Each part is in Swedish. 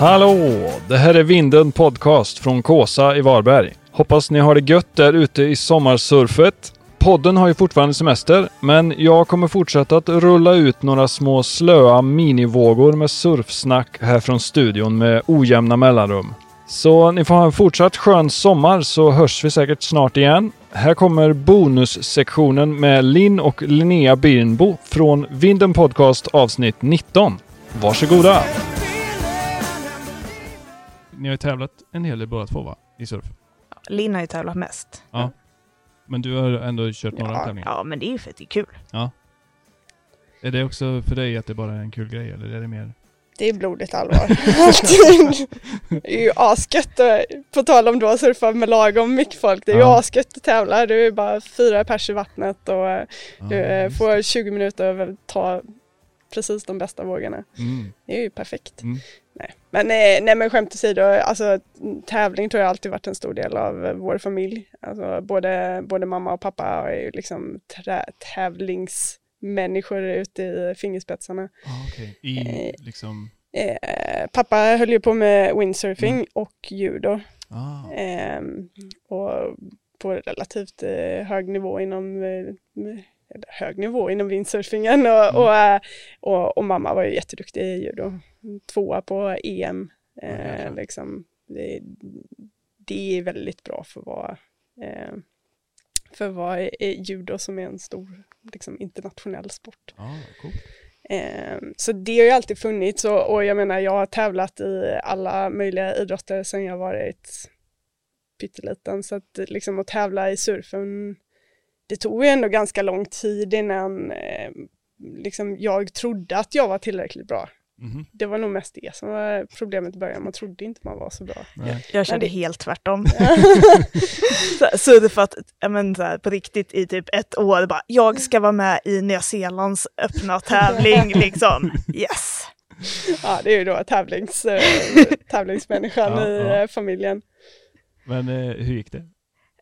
Hallå! Det här är Vinden Podcast från Kåsa i Varberg. Hoppas ni har det gött där ute i sommarsurfet. Podden har ju fortfarande semester, men jag kommer fortsätta att rulla ut några små slöa minivågor med surfsnack här från studion med ojämna mellanrum. Så ni får ha en fortsatt skön sommar så hörs vi säkert snart igen. Här kommer bonussektionen med Linn och Linnea Birnbo från Vinden Podcast avsnitt 19. Varsågoda! Ni har ju tävlat en hel del båda två va? I surf? Linn har ju tävlat mest. Ja. Men du har ändå kört några Ja, tävlingar? ja, men det är ju för att det är kul. Är det också för dig att det bara är en kul grej eller är det mer? Det är blodigt allvar. det är ju asgött. och På tal om då surfa med lagom mycket folk. Det är ju Ja. asgött att tävla. Du är bara fyra pers i vattnet och eh, du eh, får 20 minuter att ta precis de bästa vågorna. det. Mm. Det är ju perfekt. Mm. Nej. Men, eh, nej men skämt åsido, alltså tävling tror jag alltid varit en stor del av eh, vår familj. Alltså både, både mamma och pappa är ju liksom tävlingsmänniskor ute i fingerspetsarna. Ah, okej. I Eh, liksom... Eh, pappa höll ju på med windsurfing Mm. och judo. Ah. Ehm, och på relativt eh, hög nivå inom eh, hög nivå inom windsurfingen och, Mm. och, eh, och, och mamma var ju jätteduktig i judo. Tvåa på EM. Ja, Eh, liksom, det, det är väldigt bra för att vara eh, för att vara judo som är en stor liksom, internationell sport. Ah, coolt. Ehm, Så det har ju alltid funnits och, och jag menar jag har tävlat i alla möjliga idrotter sedan jag varit pytteliten. Så att liksom att tävla i surfen, det tog ju ändå ganska lång tid innan eh, liksom jag trodde att jag var tillräckligt bra. Mhm. Det var nog mest det som var problemet i början, man trodde inte man var så bra. Nej. Jag kände det- helt tvärtom. så här, surfat ja, men, så här, på riktigt i typ ett år. Bara, jag ska vara med i Nya Zeelands öppna tävling. liksom. Yes! Ja, det är ju då tävlings, eh, tävlingsmänniskan Ja, i ja. eh, familjen. Men eh, hur gick det?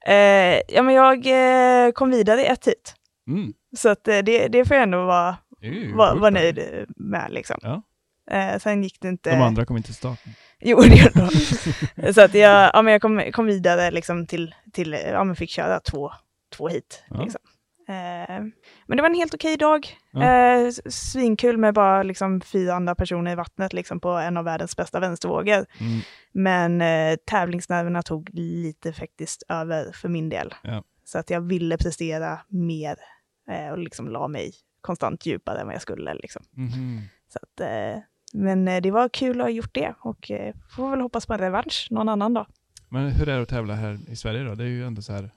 Eh, ja, men jag eh, kom vidare i ett hit. Mm. Så att, eh, det, det får jag ändå vara, ju vara, nöjd med. Liksom. Ja. Eh, sen gick det inte... De andra kom inte till starten. Jo, det gjorde de. Så att jag, ja, men jag kom, kom vidare liksom till, till ja, men fick köra två, två hit. Ja. Liksom. Eh, men det var en helt okej dag. S- svinkul med bara liksom, fyra andra personer i vattnet liksom, på en av världens bästa vänstervågor. Mm. Men eh, tävlingsnerverna tog lite faktiskt över för min del. Ja. Så att jag ville prestera mer och liksom la mig konstant djupare än vad jag skulle. Liksom. Mhm. Så att, men det var kul att ha gjort det och får väl hoppas på en revansch någon annan dag. Men hur är det att tävla här i Sverige då? Det är ju ändå så här...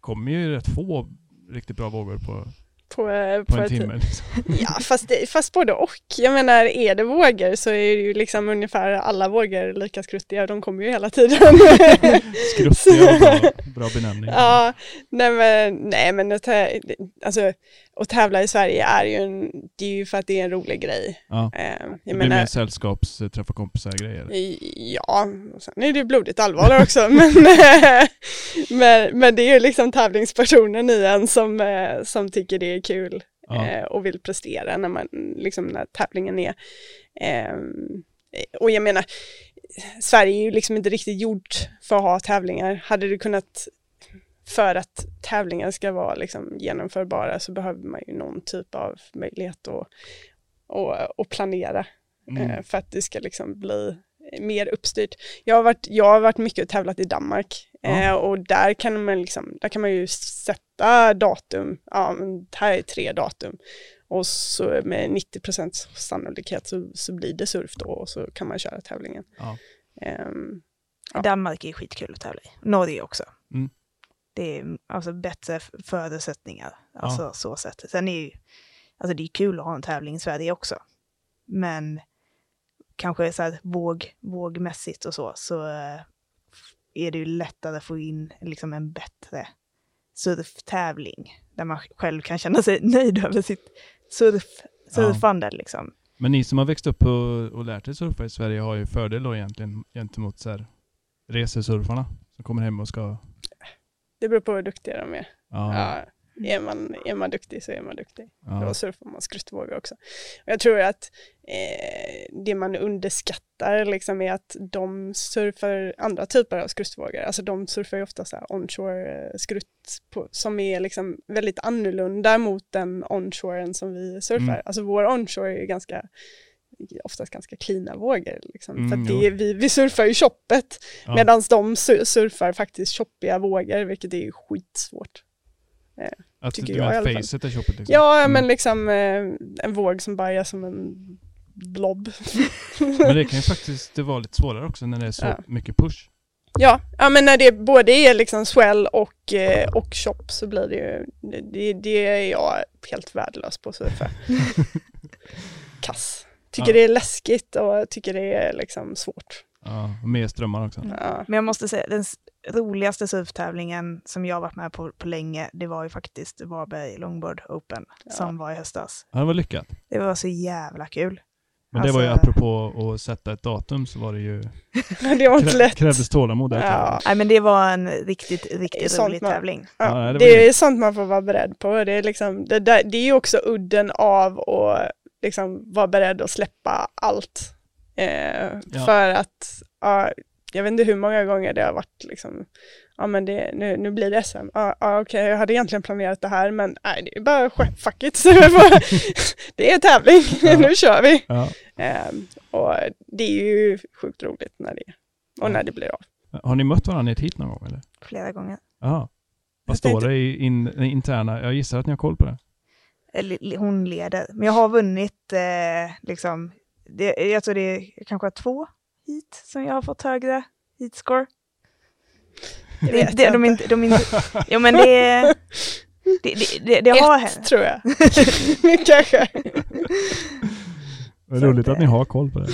kommer ju rätt få riktigt bra vågor på, På, eh, på på en timme. Liksom. Ja, fast, det, fast både och. Jag menar, är det vågor så är det ju liksom ungefär alla vågor lika skruttiga. De kommer ju hela tiden. Skruttiga, bra, bra benämning. ja, nej men, nej, men tä- alltså, att tävla i Sverige är ju, en, det är ju för att det är en rolig grej. Ja. Eh, Det blir menar, mer sällskaps, eh, träffa kompisar grejer. Ja, och sen är det ju blodigt allvar också. men, men, men det är ju liksom tävlingspersonen i en som, eh, som tycker det är kul Ja. eh, och vill prestera när, man, liksom, när tävlingen är. Ehm, och jag menar, Sverige är ju liksom inte riktigt gjort för att ha tävlingar. Hade det kunnat, för att tävlingar ska vara liksom genomförbara så behöver man ju någon typ av möjlighet att, att, att planera Mm. eh, för att det ska liksom bli mer uppstyrt. Jag har varit, jag har varit mycket och tävlat i Danmark Ja. eh, och där kan, man liksom, där kan man ju sätta datum, ja här är tre datum och så med 90% sannolikhet så, så blir det surf då och så kan man köra tävlingen. Ja. Ehm, Ja. Danmark är skitkul att tävla i. Norge också. Mm. Det är alltså bättre förutsättningar. Alltså så sätt. Sen är ju, alltså det är kul att ha en tävling i Sverige också. Men kanske så här våg, vågmässigt och så, så eh, är det ju lättare att få in liksom en bättre surftävling. Där man själv kan känna sig nöjd över sitt surf, surfande liksom. Men ni som har växt upp och, och lärt er surfa i Sverige har ju fördel då egentligen gentemot så här, resesurfarna som kommer hem och ska... det beror på hur duktiga de är. Ja, är, man, är man duktig så är man duktig. ja. Då surfar man skrutvågor också. Och jag tror att eh, det man underskattar liksom är att de surfar andra typer av skrutsvågor. Alltså de surfar ju ofta så här onshore eh, skrutt på, som är liksom väldigt annorlunda mot den onshoren som vi surfar. Mm. Alltså vår onshore är ganska oftast ganska klina vågor. Liksom. Mm, För att det är, vi, vi surfar ju choppet Ja. medan de su- surfar faktiskt choppiga vågor vilket är skitsvårt. Att tycker du jag fall. facet är choppet liksom. Ja, Mm. men liksom eh, en våg som bara är som en blob. Men det kan ju faktiskt vara lite svårare också när det är så Ja. mycket push. Ja, ja, men när det både är liksom swell och, eh, och chop så blir det ju, det, det är jag helt värdelös på att surfa. Kass. Tycker Ja. det är läskigt och tycker det är liksom svårt. Ja, och mer strömmar också. Ja. Men jag måste säga, den roligaste surftävlingen som jag varit med på på länge, det var ju faktiskt Varberg Longboard Open Ja. som var i höstas. Ja, det var lyckat. Det var så jävla kul. Men det var ju Alltså- apropå att sätta ett datum så var det ju... Det var inte krä- lätt. Krävdes tålamod där. Ja. Nej men det var en riktigt, riktigt rolig man- tävling. Ja, Ja, det det är sånt man får vara beredd på. Det är, liksom, det, där, det är ju också udden av att liksom vara beredd att släppa allt. Eh, Ja. För att, ja, jag vet inte hur många gånger det har varit liksom, ja men det, nu, nu blir det SM. Ja, ja okej, jag hade egentligen planerat det här men nej, det är bara fuck it. Så det, var, det är tävling, Ja. nu kör vi. Ja. Eh, och det är ju sjukt roligt när det, och Ja. när det blir av. Har ni mött varandra i ett hit någon gång eller? Flera gånger. Ja. Vad Jag står tänkte- det i in, i interna? Jag gissar att ni har koll på det. Eller, Hon leder. Men jag har vunnit eh, liksom, det, jag tror det är kanske två hit som jag har fått högre heatscore. Det Det, vet det, jag de, är inte. de är inte, jo men det, det, det, det, det har hänt. Tror jag. Kanske. Vad Så roligt att, att ni har koll på det.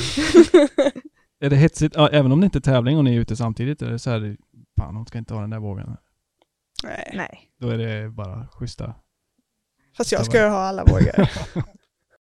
är det hetsigt? Ja, även om det inte är tävling och ni är ute samtidigt, är det så här, fan hon ska inte ha den där vågen. Nej. Nej. Då är det bara schyssta. Fast jag ska ju ha alla vågor.